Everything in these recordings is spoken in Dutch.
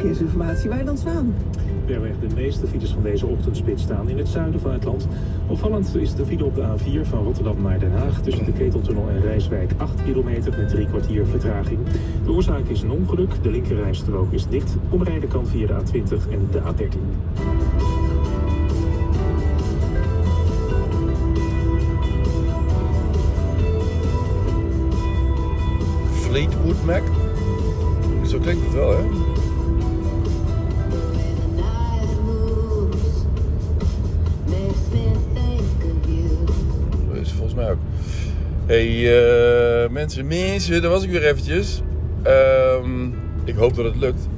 verkeersinformatie. Waar dan staan? Verweg de meeste files van deze ochtendspits staan in het zuiden van het land. Opvallend is de file op de A4 van Rotterdam naar Den Haag... tussen de Keteltunnel en Rijswijk 8 kilometer met drie kwartier vertraging. De oorzaak is een ongeluk. De linkerrijstrook is dicht. Omrijden kan via de A20 en de A13. Fleetwood Mac. Zo klinkt het wel, hè? Hey eh, mensen, mensen, daar was ik weer eventjes. Ehm, ik hoop dat het lukt.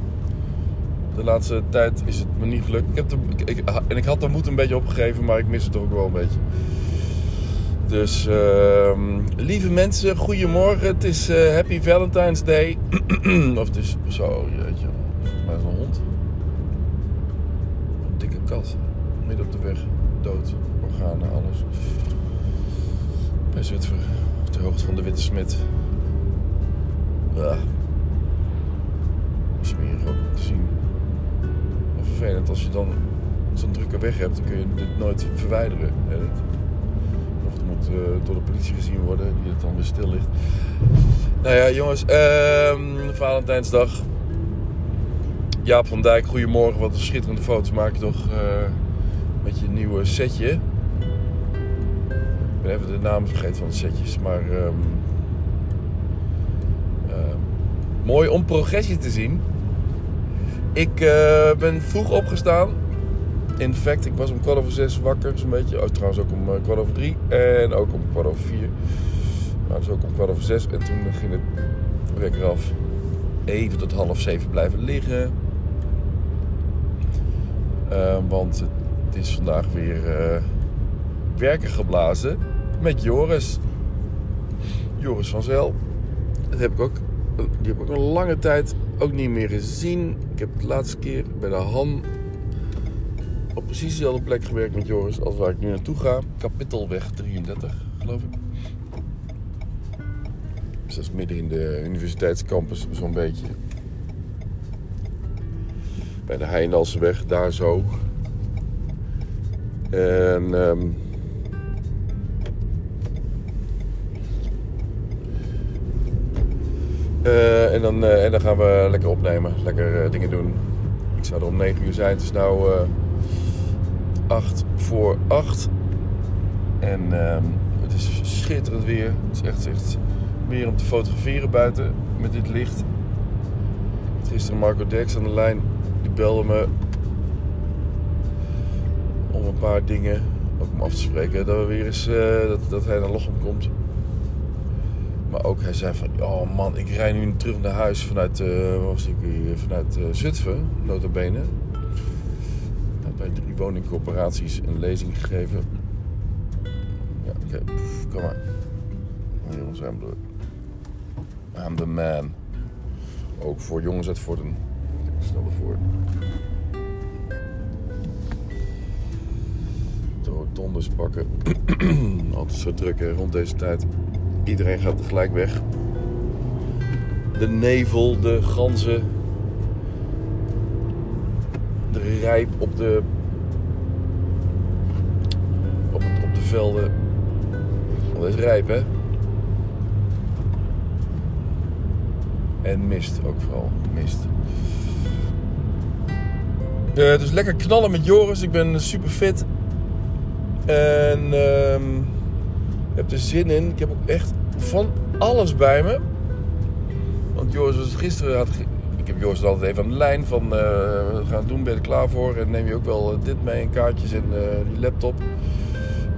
De laatste tijd is het me niet gelukt. Ik heb ik- en ik had de moed een beetje opgegeven, maar ik mis het toch ook wel een beetje. Dus ehm, lieve mensen, goedemorgen. Het is eh, Happy Valentine's Day. of het is zo, jeetje. Maar is een hond. Een dikke kat. Midden op de weg. Dood. Organen, alles. Bij Zutphen. Op de hoogte van de Witte Smit. Ja. Smerig ook om te zien. Wel vervelend als je dan zo'n drukke weg hebt, dan kun je dit nooit verwijderen. Of het moet eh, door de politie gezien worden, die het dan weer stil ligt. Nou ja, jongens, ehm, Valentijnsdag. Jaap van Dijk, goedemorgen. Wat een schitterende foto's maak je toch eh, met je nieuwe setje. Ben even de naam vergeten van de setjes, maar ehm, ehm, mooi om progressie te zien. Ik eh, ben vroeg opgestaan. In fact, ik was om kwart over zes wakker, zo'n beetje. Oh, trouwens ook om eh, kwart over drie en ook om kwart over vier. Maar dus ook om kwart over zes. En toen ging het wekker af. Even tot half zeven blijven liggen. Eh, want het is vandaag weer eh, werken geblazen met Joris. Joris van Zel. Dat heb ik ook, die heb ik ook een lange tijd ook niet meer gezien. Ik heb de laatste keer bij de Han op precies dezelfde plek gewerkt met Joris als waar ik nu naartoe ga. Kapittelweg 33, geloof ik. Dus dat is midden in de universiteitscampus, zo'n beetje. Bij de Heindalseweg, daar zo. En... ehm, eh, en, dan, eh, en dan gaan we lekker opnemen, lekker eh, dingen doen. Ik zou er om 9 uur zijn. Het is eh 8 voor 8. En ehm, het is schitterend weer. Het is echt, echt weer om te fotograferen buiten met dit licht. Gisteren Marco Dex aan de lijn. Die belde me om een paar dingen ook om af te spreken. Dat, we weer eens, dat, dat hij naar Lochem komt. Maar ook hij zei van, oh man, ik rij nu terug naar huis vanuit, waar was ik vanuit eh, Zutphen, nota bene. Ik heb bij drie woningcorporaties een lezing gegeven. Ja, oké, pff, kom maar. Jongens, I'm the, I'm the man. Ook voor jongens uit Vorden. Stel ervoor. De rotondes pakken. Altijd zo druk rond deze tijd. Iedereen gaat tegelijk weg. De nevel, de ganzen. De rijp op de. Op, op de velden. Dat is rijp, hè? En mist ook vooral. Mist. Eh, dus lekker knallen met Joris. Ik ben super fit. En ehm, heb er zin in. Ik heb ook echt van alles bij me. Want Joris was gisteren... Had, ik heb Joris altijd even aan de lijn van... eh, we gaan doen, ben je er klaar voor? En neem je ook wel eh, dit mee en kaartjes en eh, die laptop.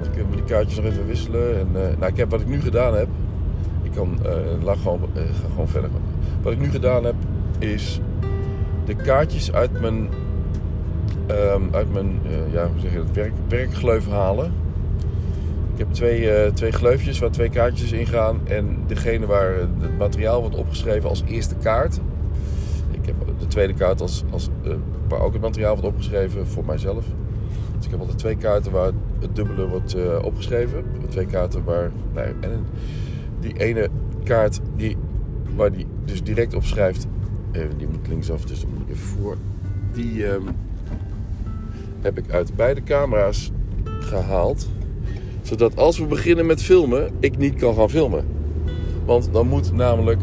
Dan kunnen we die kaartjes nog even wisselen. En, nou, ik heb wat ik nu gedaan heb... Ik kan... laat gewoon, ga gewoon verder. Wat ik nu gedaan heb, is... De kaartjes uit mijn... ehm, uit mijn, ja, hoe zeg je dat, werk, werkgleuf halen. Ik heb twee, eh, twee gleufjes waar twee kaartjes in gaan. En degene waar het materiaal wordt opgeschreven als eerste kaart. Ik heb de tweede kaart als, als, eh, waar ook het materiaal wordt opgeschreven voor mijzelf. Dus ik heb altijd twee kaarten waar het dubbele wordt eh, opgeschreven. Twee kaarten waar... Nee, en die ene kaart die, waar die dus direct op schrijft die moet linksaf, dus dan moet ik even voor. Die ehm, heb ik uit beide camera's gehaald. Zodat als we beginnen met filmen, ik niet kan gaan filmen. Want dan moet namelijk.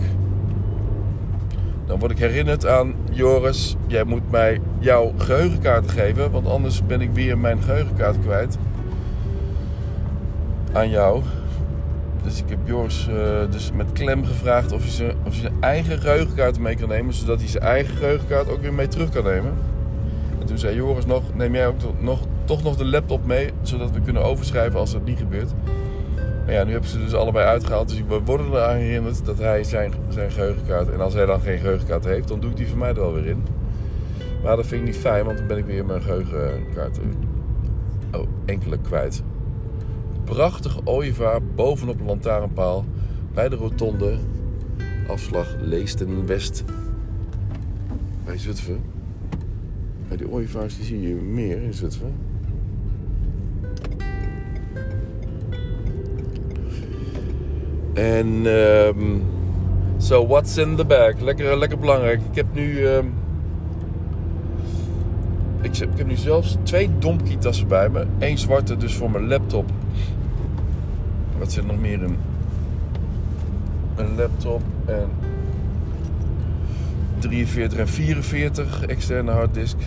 Dan word ik herinnerd aan Joris, jij moet mij jouw geheugenkaart geven. Want anders ben ik weer mijn geheugenkaart kwijt. Aan jou. Dus ik heb Joris uh, dus met klem gevraagd of hij, zijn, of hij zijn eigen geheugenkaart mee kan nemen. Zodat hij zijn eigen geheugenkaart ook weer mee terug kan nemen. En toen zei Joris nog, neem jij ook nog, toch nog de laptop mee. Zodat we kunnen overschrijven als dat niet gebeurt. Maar ja, nu hebben ze dus allebei uitgehaald. Dus we worden eraan herinnerd dat hij zijn, zijn geheugenkaart... En als hij dan geen geheugenkaart heeft, dan doe ik die voor mij er wel weer in. Maar dat vind ik niet fijn, want dan ben ik weer mijn geheugenkaart... Oh, enkele kwijt prachtige ooievaar bovenop een lantaarnpaal bij de rotonde. Afslag Leesten West bij Zutphen. Bij die ooievaars die zie je meer in Zutphen. En um, so what's in the bag? Lekker, lekker belangrijk. Ik heb nu um, ik, heb nu zelfs twee domkitassen bij me. Eén zwarte dus voor mijn laptop wat zit nog meer in? Een laptop en 43 en 44 externe harddisk.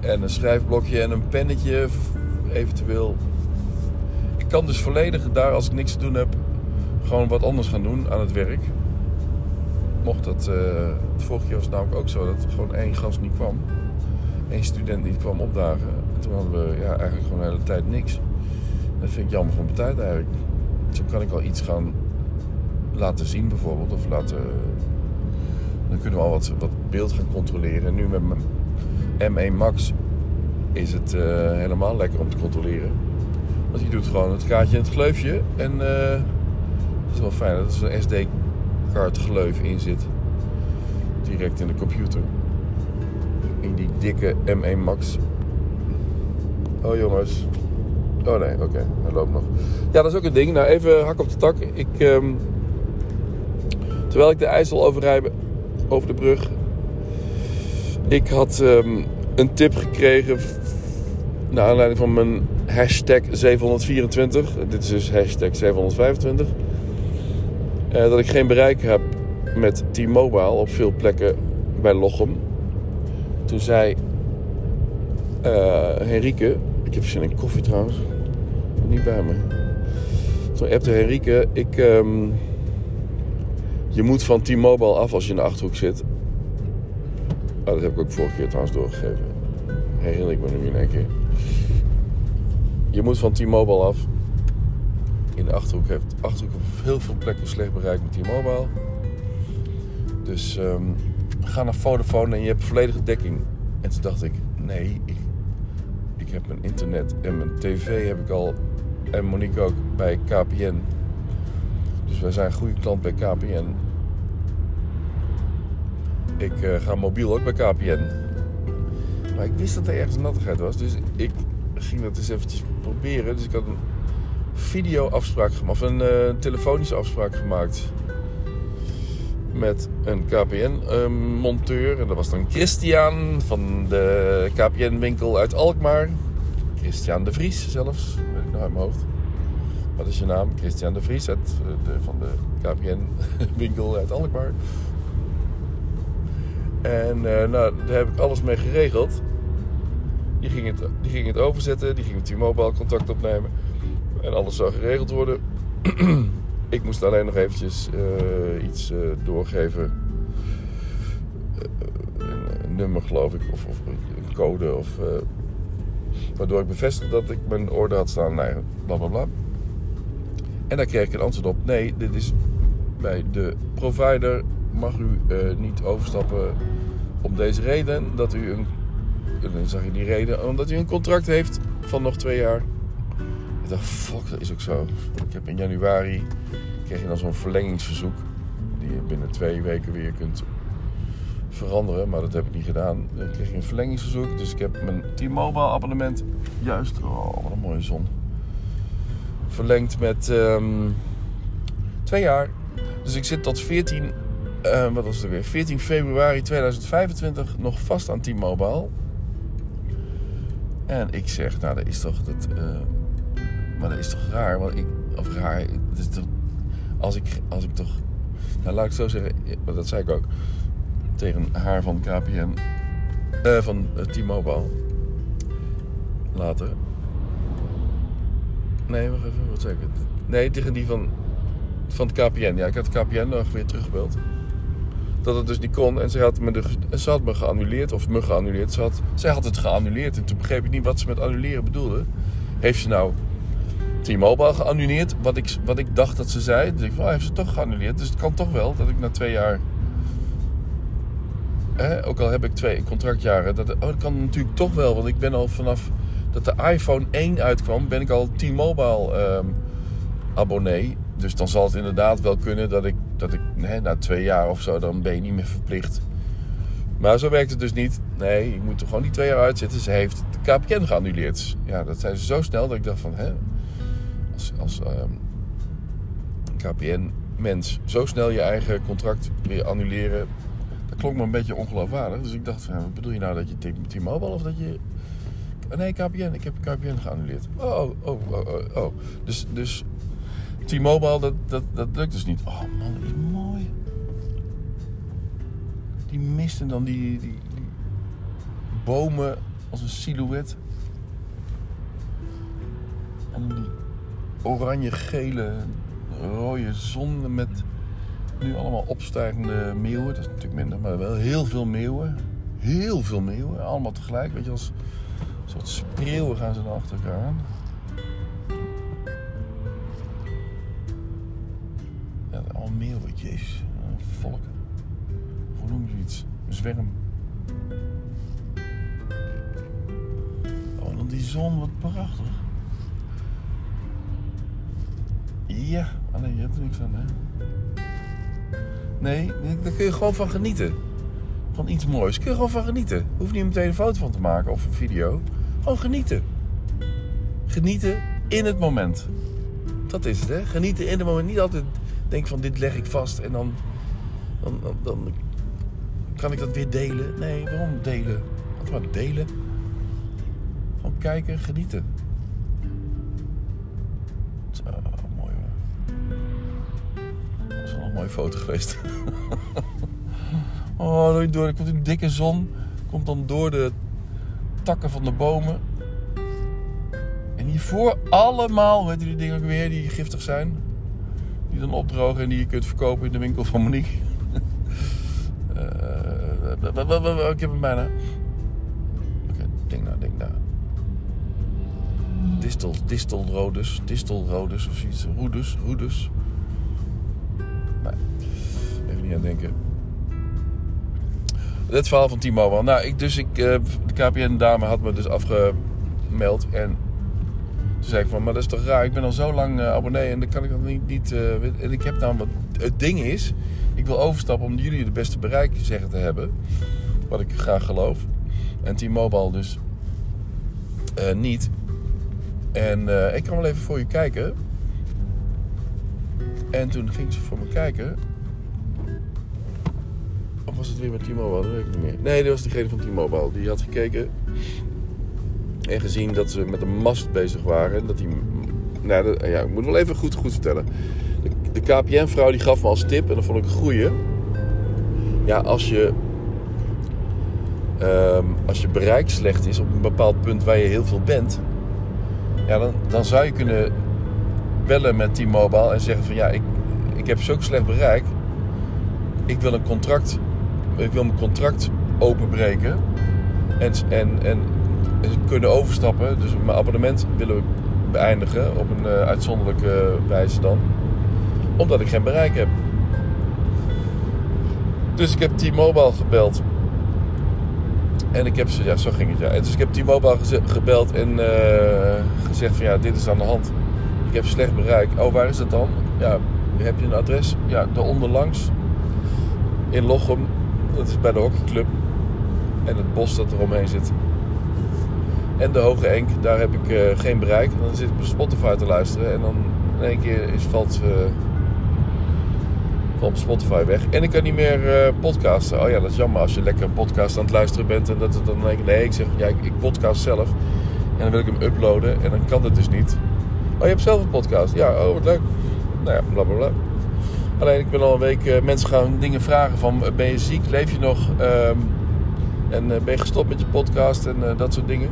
En een schrijfblokje en een pennetje eventueel. Ik kan dus volledig daar als ik niks te doen heb gewoon wat anders gaan doen aan het werk. Mocht dat, uh, het vorige jaar was het namelijk ook zo dat er gewoon één gast niet kwam. Eén student niet kwam opdagen. En toen hadden we ja, eigenlijk gewoon de hele tijd niks. Dat vind ik jammer van mijn tijd eigenlijk. Zo kan ik al iets gaan laten zien bijvoorbeeld. Of laten... Dan kunnen we al wat, wat beeld gaan controleren. En nu met mijn M1 Max is het uh, helemaal lekker om te controleren. Want je doet gewoon het kaartje in het gleufje. En uh, het is wel fijn dat er zo'n SD-kaart gleuf in zit. Direct in de computer. In die dikke M1 Max. Oh jongens, Oh nee, oké, hij loopt nog. Ja, dat is ook een ding. Nou, even hak op de tak. Ik, um, terwijl ik de IJssel overrijd over de brug. Ik had um, een tip gekregen. Naar aanleiding van mijn hashtag 724. Dit is dus hashtag 725. Uh, dat ik geen bereik heb met T-Mobile op veel plekken bij Lochem. Toen zei uh, Henrike, ik heb zin in koffie trouwens. Niet bij me. Toen appte Henrike, ik... Um, je moet van T-Mobile af als je in de Achterhoek zit. Oh, dat heb ik ook vorige keer trouwens doorgegeven. Herinner ik me nu in één keer. Je moet van T-Mobile af. In de Achterhoek heeft Achterhoek op heel veel plekken slecht bereik met T-Mobile. Dus um, ga naar Vodafone en je hebt volledige dekking. En toen dacht ik, nee, ik ik heb mijn internet en mijn tv heb ik al. En Monique ook bij KPN. Dus wij zijn een goede klant bij KPN. Ik uh, ga mobiel ook bij KPN. Maar ik wist dat er ergens nattigheid was. Dus ik ging dat eens eventjes proberen. Dus ik had een videoafspraak gemaakt. Of een uh, telefonische afspraak gemaakt. Met een KPN-monteur. Ehm, en dat was dan Christian van de KPN-winkel uit Alkmaar. Christian de Vries zelfs, weet ik nog uit mijn hoofd. Wat is je naam? Christian de Vries uit eh, de, van de KPN-winkel uit Alkmaar. En uh, nou, daar heb ik alles mee geregeld. Die ging het, die ging het overzetten, die ging met T-Mobile contact opnemen. En alles zou geregeld worden. ik moest alleen nog eventjes uh, iets uh, doorgeven. Een, een, nummer geloof ik, of, een code. Of, waardoor ik bevestigde dat ik mijn orde had staan. Nee, bla. En daar kreeg ik een antwoord op. Nee, dit is bij de provider mag u niet overstappen om deze reden. Dat u een. Dan zag je die reden. Omdat u een contract heeft van nog twee jaar. Ik dacht, fuck, dat is ook zo. Ik heb in januari. kreeg je dan zo'n verlengingsverzoek. Die je binnen twee weken weer kunt veranderen, maar dat heb ik niet gedaan. Ik kreeg een verlengingsverzoek, dus ik heb mijn T-Mobile abonnement juist, oh wat een mooie zon, verlengd met um, twee jaar. Dus ik zit tot 14 eh, wat was het weer? 14 februari 2025 nog vast aan T-Mobile. En ik zeg, nou dat is toch, dat, eh, maar dat is toch raar, want ik, of raar, het is toch, als ik, als ik toch, nou laat ik zo zeggen, dat zei ik ook tegen haar van KPN, eh, van T-Mobile, later. Nee, wacht even, wat zeg ik? Nee, tegen die van, van het KPN. Ja, ik had KPN nog weer teruggebeld dat het dus niet kon. En ze had me, de, ze had me geannuleerd, of me geannuleerd. Ze had, zij had het geannuleerd. En toen begreep ik niet wat ze met annuleren bedoelde. Heeft ze nou T-Mobile geannuleerd? Wat ik, wat ik dacht dat ze zei. Dus ik van, oh, heeft ze toch geannuleerd. Dus het kan toch wel dat ik na twee jaar... Hè, ook al heb ik twee contractjaren. Dat, oh, kan natuurlijk toch wel. Want ik ben al vanaf dat de iPhone 1 uitkwam... ben ik al T-Mobile um, abonnee. Dus dan zal het inderdaad wel kunnen dat ik, dat ik hè, na twee jaar of zo, dan ben je niet meer verplicht. Maar zo werkt het dus niet. Nee, je moet er gewoon die twee jaar uitzitten. Ze heeft de KPN geannuleerd. Ja, dat zijn ze zo snel dat ik dacht van, hè, als, ehm, KPN-mens zo snel je eigen contract weer annuleren, dat klonk me een beetje ongeloofwaardig. Dus ik dacht wat bedoel je nou dat je T-Mobile of dat je... Nee, KPN, ik heb KPN geannuleerd. Oh, oh, oh, oh, oh. Dus, dus T-Mobile, dat, dat, dat lukt dus niet. Oh man, dat is mooi. Die mist en dan die, die, die bomen als een silhouet. En die oranje, gele, rode zon met nu allemaal opstijgende meeuwen. Dat is natuurlijk minder, maar wel heel veel meeuwen. Heel veel meeuwen, allemaal tegelijk. Weet je, als een soort spreeuwen gaan ze dan achter aan. jezus, een volk. Hoe noem je iets? Een zwerm. Oh, dan die zon, wat prachtig. Ja, alleen je hebt er niks aan, hè? Nee, daar kun je gewoon van genieten. Van iets moois. Kun je gewoon van genieten. Hoef niet meteen een foto van te maken of een video. Gewoon genieten. Genieten in het moment. Dat is het, hè? Genieten in het moment. Niet altijd denk van dit leg ik vast en dan, dan, dan, dan kan ik dat weer delen. Nee, waarom delen? Wat maar delen. Gewoon kijken, genieten. Mooie foto geweest. oh, door, komt een dikke zon. Komt dan door de takken van de bomen. En hiervoor allemaal, weet je die dingen ook weer, die giftig zijn? die dan opdrogen en die je kunt verkopen in de winkel van Monique. uh, ik heb hem bijna. Oké, denk nou, denk nou. Distel, distelrodus, distelrodus of zoiets. Roedus, roedus. Niet denken. Het verhaal van Timo mobile Nou, ik, dus ik, uh, de KPN-dame had me dus afgemeld. En toen zei ik van, maar dat is toch raar, ik ben al zo lang uh, abonnee en dan kan ik dat niet... niet uh, en ik heb nou, wat, het ding is, ik wil overstappen om jullie de beste bereik zeggen te hebben. Wat ik graag geloof. En T-Mobile dus niet. En ik kan wel even voor je kijken. En toen ging ze voor me kijken. Of was het weer met T-Mobile? Dat weet ik niet meer. Nee, dat was degene van T-Mobile. Die had gekeken en gezien dat ze met een mast bezig waren. Dat die, nou, ja, ik moet wel even goed, goed vertellen. De, KPN-vrouw die gaf me als tip, en dat vond ik een goeie. Ja, als je, um, als je bereik slecht is op een bepaald punt waar je heel veel bent. Ja, dan, dan zou je kunnen bellen met T-Mobile en zeggen van ja, ik, ik heb zo'n slecht bereik. Ik wil een contract, ik wil mijn contract openbreken. En, en, en kunnen overstappen. Dus mijn abonnement willen we beëindigen op een uh, uitzonderlijke wijze dan. Omdat ik geen bereik heb. Dus ik heb T-Mobile gebeld. En ik heb ze, ja, zo ging het ja. Dus ik heb T-Mobile gebeld en uh, gezegd van ja, dit is aan de hand. Ik heb slecht bereik. Oh, waar is dat dan? Ja, heb je een adres? Ja, de onderlangs. In Lochem. Dat is bij de hockeyclub. En het bos dat er omheen zit. En de Hoge Enk, daar heb ik uh, geen bereik. Dan zit ik op Spotify te luisteren en dan in één keer is, valt, uh, van Spotify weg. En ik kan niet meer eh, podcasten. Oh ja, dat is jammer als je lekker een podcast aan het luisteren bent. En dat het dan denk ik, nee, ik zeg, ja, ik, podcast zelf. En dan wil ik hem uploaden. En dan kan dat dus niet. Oh, je hebt zelf een podcast? Ja, oh, wat leuk. Nou ja, bla bla bla. Alleen ik ben al een week, uh, mensen gaan dingen vragen van, ben je ziek? Leef je nog? Ehm, en uh, ben je gestopt met je podcast en dat soort dingen.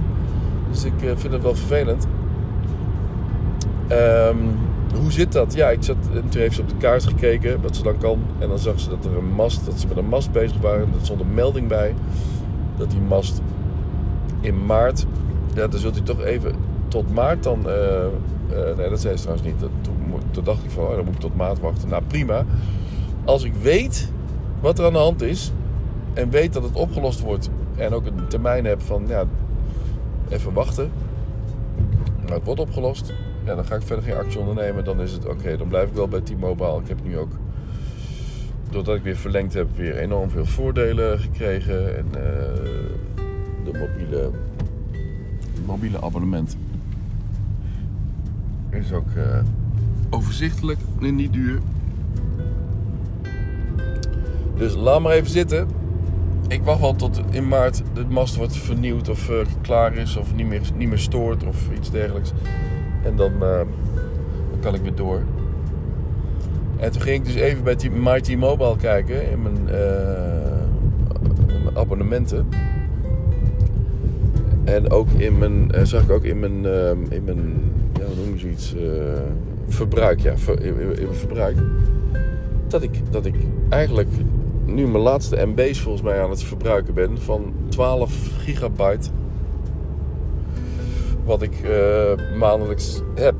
Dus ik vind het wel vervelend. Um, hoe zit dat? Ja, ik zat, en toen heeft ze op de kaart gekeken wat ze dan kan. En dan zag ze dat er een mast, dat ze met een mast bezig waren. En er stond een melding bij dat die mast in maart, ja, dan zult hij toch even tot maart dan. Uh, nee, dat zei ze trouwens niet. Dat, toen, dacht ik van, oh, dan moet ik tot maart wachten. Nou, prima. Als ik weet wat er aan de hand is en weet dat het opgelost wordt en ook een termijn heb van, ja, even wachten. Maar het wordt opgelost ja, dan ga ik verder geen actie ondernemen. Dan is het oké, dan blijf ik wel bij T-Mobile. Ik heb nu ook, doordat ik weer verlengd heb, weer enorm veel voordelen gekregen. En uh, de mobiele, mobiele abonnement is ook uh, overzichtelijk en niet duur. Dus laat maar even zitten. Ik wacht wel tot in maart de mast wordt vernieuwd of uh, klaar is of niet meer, niet meer stoort of iets dergelijks. En dan, uh, dan kan ik weer door. En toen ging ik dus even bij My T-Mobile kijken in mijn, in mijn, abonnementen. En ook in mijn, zag ik ook in mijn, in mijn hoe noem je zoiets, verbruik, ja, in, verbruik. Dat ik, dat ik eigenlijk nu mijn laatste MB's volgens mij aan het verbruiken ben van 12 gigabyte wat ik uh, maandelijks heb.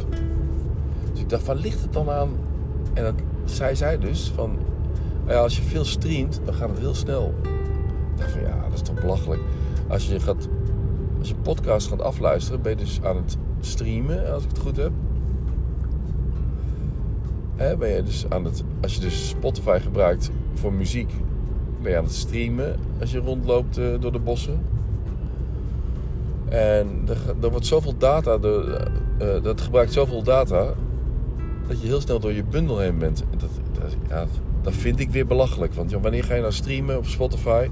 Dus ik dacht, van ligt het dan aan? En dat zei zij dus van, ja, als je veel streamt, dan gaat het heel snel. Ik dacht van, ja, dat is toch belachelijk. Als je, gaat, als je podcast gaat afluisteren, ben je dus aan het streamen, als ik het goed heb. Hè, ben je dus aan het, als je dus Spotify gebruikt voor muziek, ben je aan het streamen als je rondloopt uh, door de bossen. En er, er wordt zoveel data, de, uh, dat gebruikt zoveel data, dat je heel snel door je bundel heen bent. Dat, dat vind ik weer belachelijk. Want ja, wanneer ga je nou streamen op Spotify?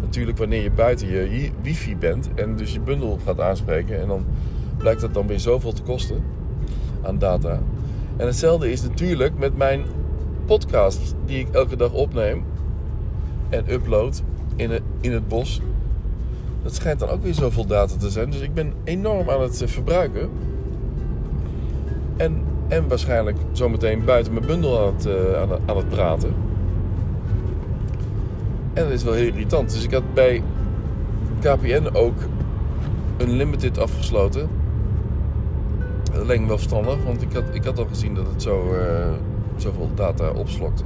Natuurlijk wanneer je buiten je wifi bent en dus je bundel gaat aanspreken. En dan blijkt dat dan weer zoveel te kosten aan data. En hetzelfde is natuurlijk met mijn podcast die ik elke dag opneem en upload in het, in het bos dat schijnt dan ook weer zoveel data te zijn. Dus ik ben enorm aan het eh, verbruiken. En, en waarschijnlijk zometeen buiten mijn bundel aan het, uh, aan, aan het praten. En dat is wel heel irritant. Dus ik had bij KPN ook een limited afgesloten. Me wel verstandig, want ik had, ik had al gezien dat het zo, uh, zoveel data opslokte.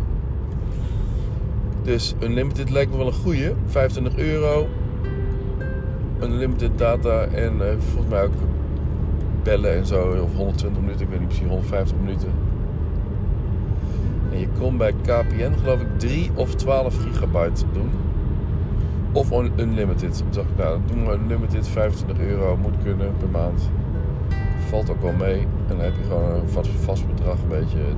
Dus Unlimited lijkt me wel een goede. 25 euro unlimited data en uh, volgens mij ook bellen en zo. Of 120 minuten, ik weet niet precies, 150 minuten. En je kon bij KPN geloof ik 3 of 12 gigabyte doen. Of unlimited. Toen dacht ik, nou, doen we unlimited, 25 euro moet kunnen per maand. Valt ook wel mee. En dan heb je gewoon een vast, vast bedrag een beetje. En,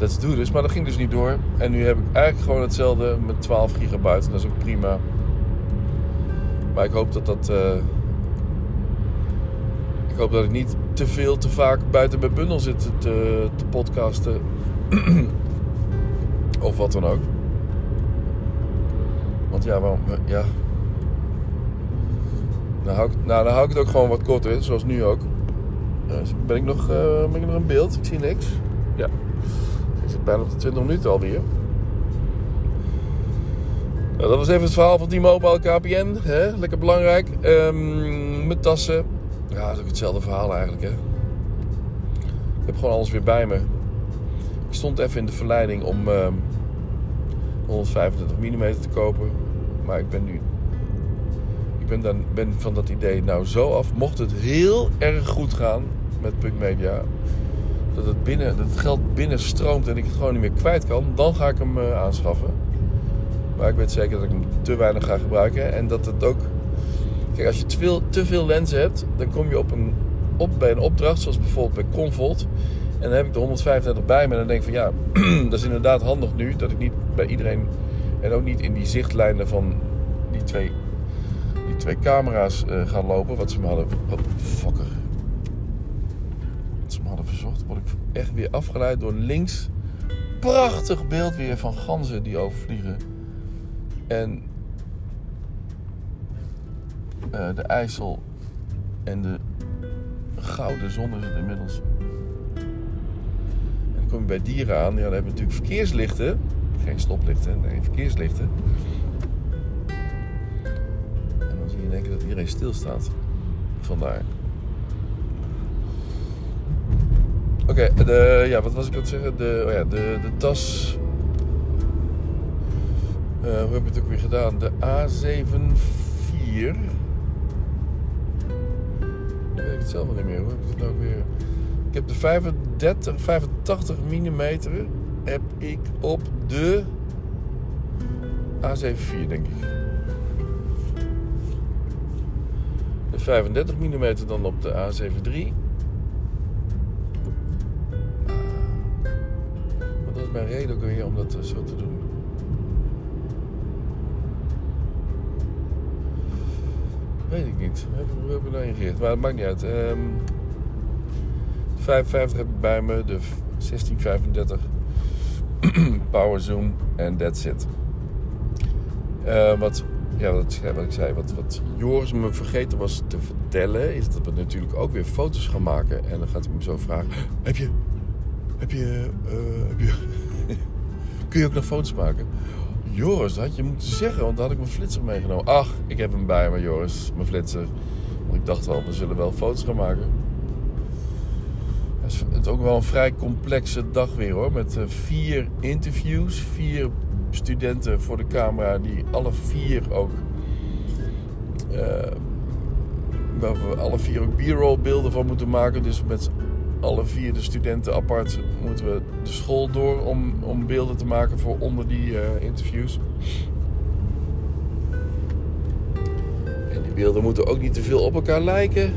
let's do this. Maar dat ging dus niet door. En nu heb ik eigenlijk gewoon hetzelfde met 12 gigabyte. En dat is ook prima. Maar ik hoop dat dat. Uh, ik hoop dat ik niet te veel, te vaak buiten mijn bundel zit te, te podcasten. of wat dan ook. Want ja, waarom, ja. Nou hou, ik, nou, dan hou ik het ook gewoon wat korter, zoals nu ook. Uh, ben, ik nog, uh, ben ik nog in beeld? Ik zie niks. Ja. Ik zit bijna op de 20 minuten alweer. Nou, dat was even het verhaal van T-Mobile KPN. Hè? Lekker belangrijk. Um, mijn tassen. Ja, dat is ook hetzelfde verhaal eigenlijk. Hè? Ik heb gewoon alles weer bij me. Ik stond even in de verleiding om um, ehm, 125 mm te kopen. Maar ik ben nu... Ben, dan, ben van dat idee nou zo af. Mocht het heel erg goed gaan met Punk Media... Dat het, binnen, dat het geld binnenstroomt en ik het gewoon niet meer kwijt kan... Dan ga ik hem uh, aanschaffen. Maar ik weet zeker dat ik hem te weinig ga gebruiken. En dat het ook. Kijk, als je te veel, te veel lenzen hebt, dan kom je op een, op bij een opdracht, zoals bijvoorbeeld bij Convolt. En dan heb ik de 135 bij me en dan denk ik van ja, dat is inderdaad handig nu dat ik niet bij iedereen en ook niet in die zichtlijnen van die twee, twee camera's uh, ga lopen. Wat ze me hadden. Oh, fucker. Wat ze me hadden verzocht. Word ik echt weer afgeleid door links. Prachtig beeld weer van ganzen die overvliegen. En uh, de IJssel en de gouden zon is het inmiddels. En dan kom je bij dieren aan. Ja, dan hebben natuurlijk verkeerslichten. Geen stoplichten, nee, verkeerslichten. En dan zie je in één keer dat iedereen stilstaat. Vandaar. Oké, okay, ja, wat was ik aan het zeggen? De, oh ja, de, de tas. Uh, hoe heb ik het ook weer gedaan? De A74. Dat weet ik het zelf al niet meer. Hoe heb ik het nou weer? Ik heb de 35, 85 mm heb ik op de A74, denk ik. 35 mm dan op de A73. Wat is mijn reden om dat eh, zo te doen? Weet ik niet. Hoe heb ik nou? Maar het maakt niet uit. Um, 55 heb ik bij me. De 1635 power zoom en that's it. Uh, wat, ja, wat, wat, ik zei, wat, wat Joris me vergeten was te vertellen, is dat we natuurlijk ook weer foto's gaan maken. En dan gaat hij me zo vragen: Heb je. Heb je. Uh, heb je kun je ook nog foto's maken? Joris, dat had je moeten zeggen, want dan had ik mijn flitser meegenomen. Ach, ik heb hem bij me, Joris, mijn flitser. Want ik dacht al, we zullen wel foto's gaan maken het is ook wel een vrij complexe dag weer hoor. Met eh, vier interviews, vier studenten voor de camera die alle vier ook. Uh, waar we alle vier ook b-roll beelden van moeten maken. Dus met alle vier de studenten apart moeten we de school door om, om beelden te maken voor onder die uh, interviews. En die beelden moeten ook niet te veel op elkaar lijken.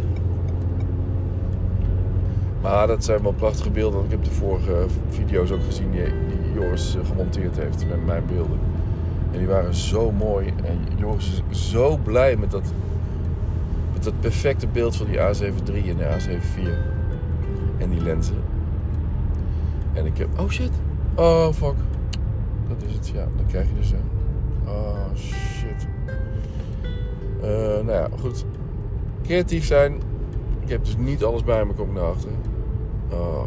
Maar dat zijn wel prachtige beelden. Ik heb de vorige video's ook gezien die, Joris eh, gemonteerd heeft met mijn beelden. En die waren zo mooi. En Joris is zo blij met dat, met dat perfecte beeld van die A73 en de A74. En die lenzen. En ik heb... Oh shit. Oh fuck. Dat is het, ja. Dan krijg je dus... Hè. Oh shit. Uh, nou ja, goed. Creatief zijn. Ik heb dus niet alles bij me, kom ik naar achter. Oh,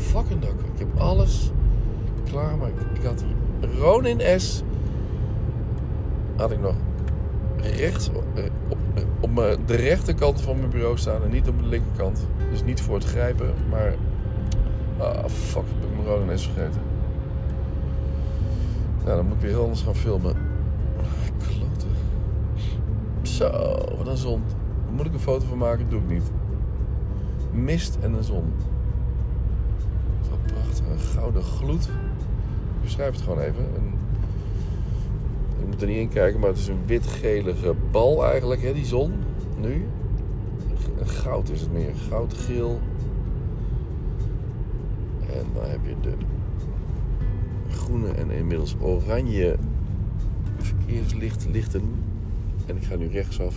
fucking dak. Ik heb alles klaar, maar ik, had die Ronin S. Had ik nog rechts eh, op, eh, op de rechterkant van mijn bureau staan en niet op de linkerkant. Dus niet voor het grijpen, maar. Ah, fuck, ik mijn Ronin S vergeten. Nou, dan moet ik weer heel anders gaan filmen. Kloten. Zo, wat een zon. moet ik een foto van maken? Doe ik niet. Mist en een zon een gouden gloed. Ik beschrijf het gewoon even. Je moet er niet in kijken, maar het is een wit-gelige bal eigenlijk, hè, die zon. Nu. Goud is het meer. Goudgeel. En dan heb je de groene en inmiddels oranje verkeerslichten. En ik ga nu rechtsaf.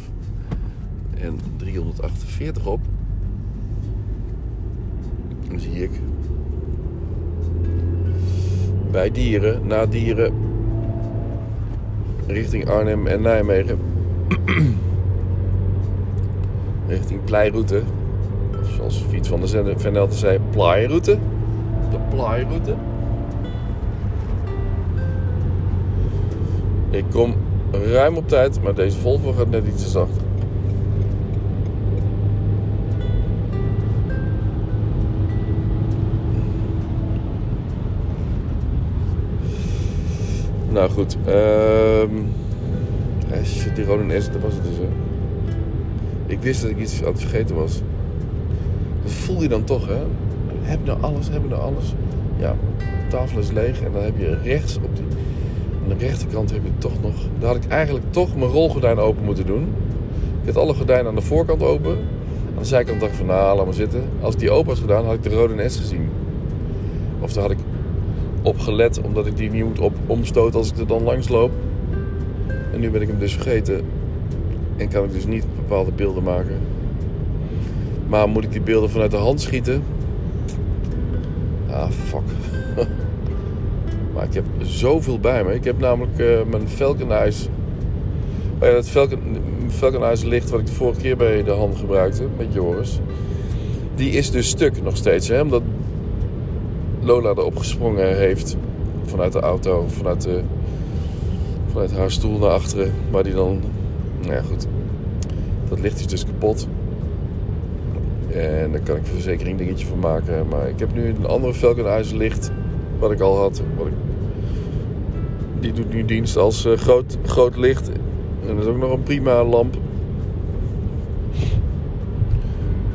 En 348 op. bij Dieren, na Dieren, richting Arnhem en Nijmegen. richting Pleiroute. Of zoals Fiets van der Venelde zei, Plaairoute. De Plaairoute. Ik kom ruim op tijd, maar deze Volvo gaat net iets te zacht. Nou goed. Um, die Ronin S, dat was het dus. Hè. Ik wist dat ik iets aan het vergeten was. Dat voel je dan toch, hè? Heb je nou alles? Heb je nou alles? Ja, de tafel is leeg en dan heb je rechts op die... Aan de rechterkant heb je toch nog... Daar had ik eigenlijk toch mijn rolgordijn open moeten doen. Ik had alle gordijnen aan de voorkant open. Aan de zijkant dacht ik van, nou, laat maar zitten. Als die open had gedaan, had ik de rode S gezien. Of daar had ik op gelet, omdat ik die niet op omstoten als ik er dan langs loop. En nu ben ik hem dus vergeten. En kan ik dus niet bepaalde beelden maken. Maar moet ik die beelden vanuit de hand schieten? Ah, fuck. maar ik heb zoveel bij me. Ik heb namelijk uh, mijn Falcon Eyes. Oh dat licht wat ik de vorige keer bij de hand gebruikte met Joris. Die is dus stuk nog steeds. Hè? Omdat Lola erop gesprongen heeft vanuit de auto, vanuit, de, vanuit haar stoel naar achteren. Maar die dan, nou ja goed, dat licht is dus kapot. En daar kan ik een verzekering dingetje van maken. Maar ik heb nu een andere Falcon licht. Wat ik al had. Wat ik, die doet nu dienst als uh, groot, groot licht. En dat is ook nog een prima lamp.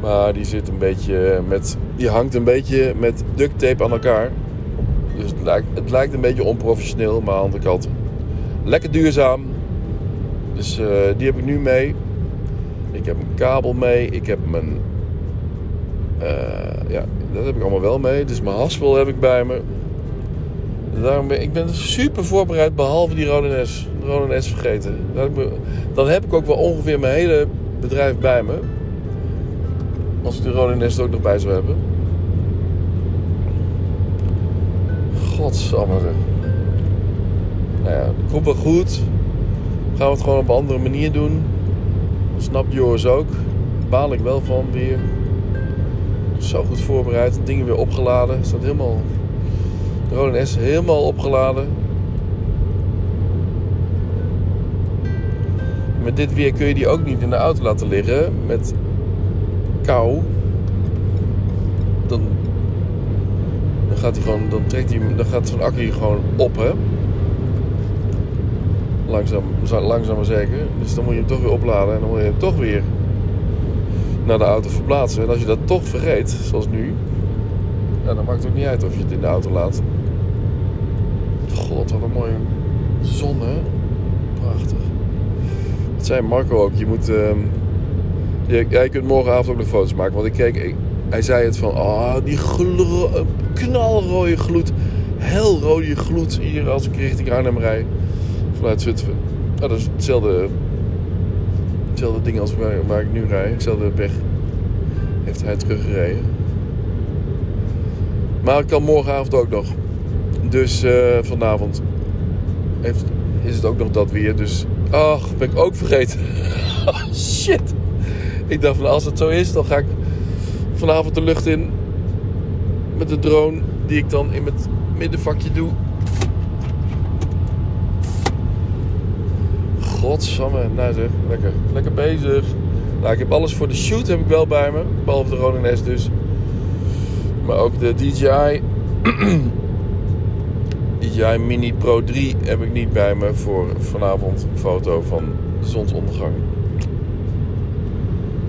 Maar die zit een beetje met. Die hangt een beetje met duct tape aan elkaar. Dus het lijkt, het lijkt een beetje onprofessioneel, maar aan de kant lekker duurzaam. Dus uh, die heb ik nu mee. Ik heb een kabel mee. Ik heb mijn uh, ja, dat heb ik allemaal wel mee. Dus mijn haspel heb ik bij me. Daarom ben, ik ben super voorbereid, behalve die Rode S. De Rode S vergeten. Dan heb ik ook wel ongeveer mijn hele bedrijf bij me. Als ik de er ook nog bij zou hebben. Godsamme. Nou ja, komt wel goed. Gaan we het gewoon op een andere manier doen. Snap Joris ook. Baal ik wel van weer. Zo goed voorbereid. Dingen weer opgeladen. Staat helemaal. De Rode S helemaal opgeladen. Met dit weer kun je die ook niet in de auto laten liggen. Met kou. Dan, dan gaat hij gewoon. Dan trekt hij. Dan gaat zo'n accu gewoon op, hè. Langzaam, langzaam maar zeker. Dus dan moet je hem toch weer opladen. En dan moet je hem toch weer naar de auto verplaatsen. En als je dat toch vergeet, zoals nu, dan maakt het ook niet uit of je het in de auto laat. God, wat een mooie zon, hè? Prachtig. Dat zei Marco ook. Je moet. Uh, jij kunt morgenavond ook nog foto's maken. Want ik keek. hij zei het van. Oh, die knalrode gloed. Helrode gloed hier als ik richting Arnhem rij. Vanuit Zutphen. dat is hetzelfde hetzelfde ding als waar, waar ik nu rijd. Hetzelfde weg heeft hij teruggereden. Maar ik kan morgenavond ook nog. Dus uh, vanavond heeft, is het ook nog dat weer. Dus, ach, ben ik ook vergeten. shit. Ik dacht van als het zo is, dan ga ik vanavond de lucht in. Met de drone die ik dan in het middenvakje doe. Godsamme, nou zeg, lekker, lekker bezig. Nou, ik heb alles voor de shoot heb ik wel bij me, behalve de Ronin S dus. Maar ook de DJI, DJI Mini Pro 3 heb ik niet bij me voor vanavond een foto van de zonsondergang.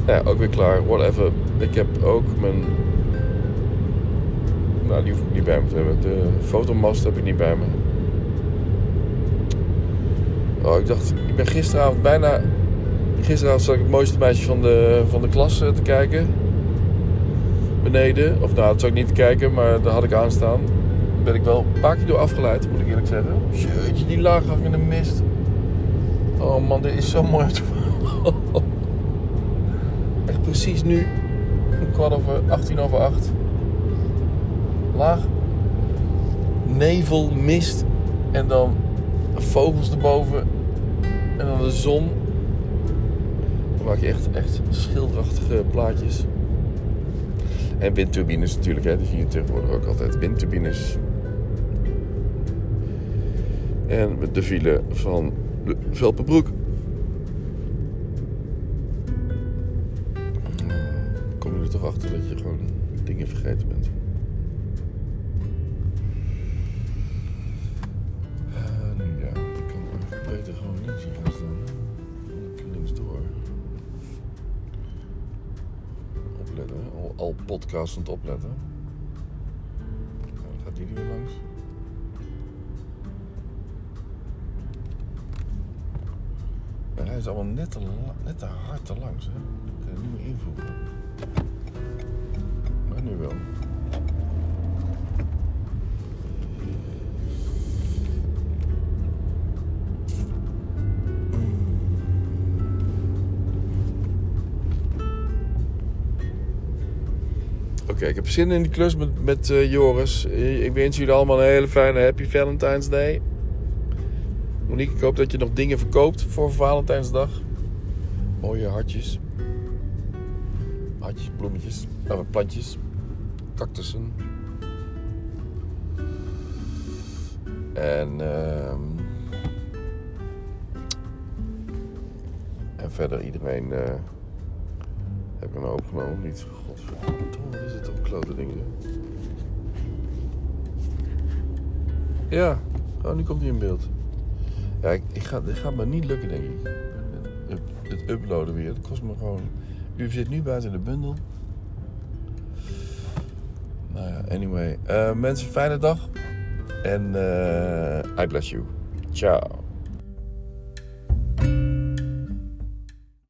Ja, ook weer klaar, whatever. Ik heb ook mijn... Nou, die hoef ik niet bij me te hebben. De fotomast heb ik niet bij me. Oh, ik dacht, ik ben gisteravond bijna. Gisteravond zag ik het mooiste meisje van de, van de klas eh, te kijken. Beneden. Of nou, dat zou ik niet te kijken, maar daar had ik aanstaan. Daar ben ik wel een paar keer door afgeleid, moet ik eerlijk zeggen. Jeetje, die laaghangende mist. Oh man, dit is zo mooi. Precies nu. Kwart over 18 over 8. Laag. Nevel, mist. En dan vogels erboven en dan de zon. Dan maak je echt, echt schilderachtige plaatjes. En windturbines natuurlijk, hè. die zie je tegenwoordig ook altijd. Windturbines. En de file van de Velpenbroek. Je dat je gewoon dingen vergeten bent. al podcast aan het opletten. Dan gaat die er weer langs. hij is allemaal net te, hard te langs. Hè? kan het niet meer invoegen. Oké, ik heb zin in die klus met, met eh, Joris. Eh, Ik wens jullie allemaal een hele fijne Happy Valentine's Day. Monique, ik hoop dat je nog dingen verkoopt voor Valentijnsdag. Mooie hartjes. Hartjes, bloemetjes, uh, plantjes, cactussen. En, ehm, en verder iedereen uh, heb ik een hoop genomen. Niet, godverdomme, is het toch klote dingen. Ja, oh, nu komt hij in beeld. Ja, ik, ik ga, dit gaat me niet lukken, denk ik. Het, het uploaden weer. Het kost me gewoon. U zit nu buiten de bundel. Nou anyway. Uh, mensen, fijne dag. En uh, I bless you. Ciao.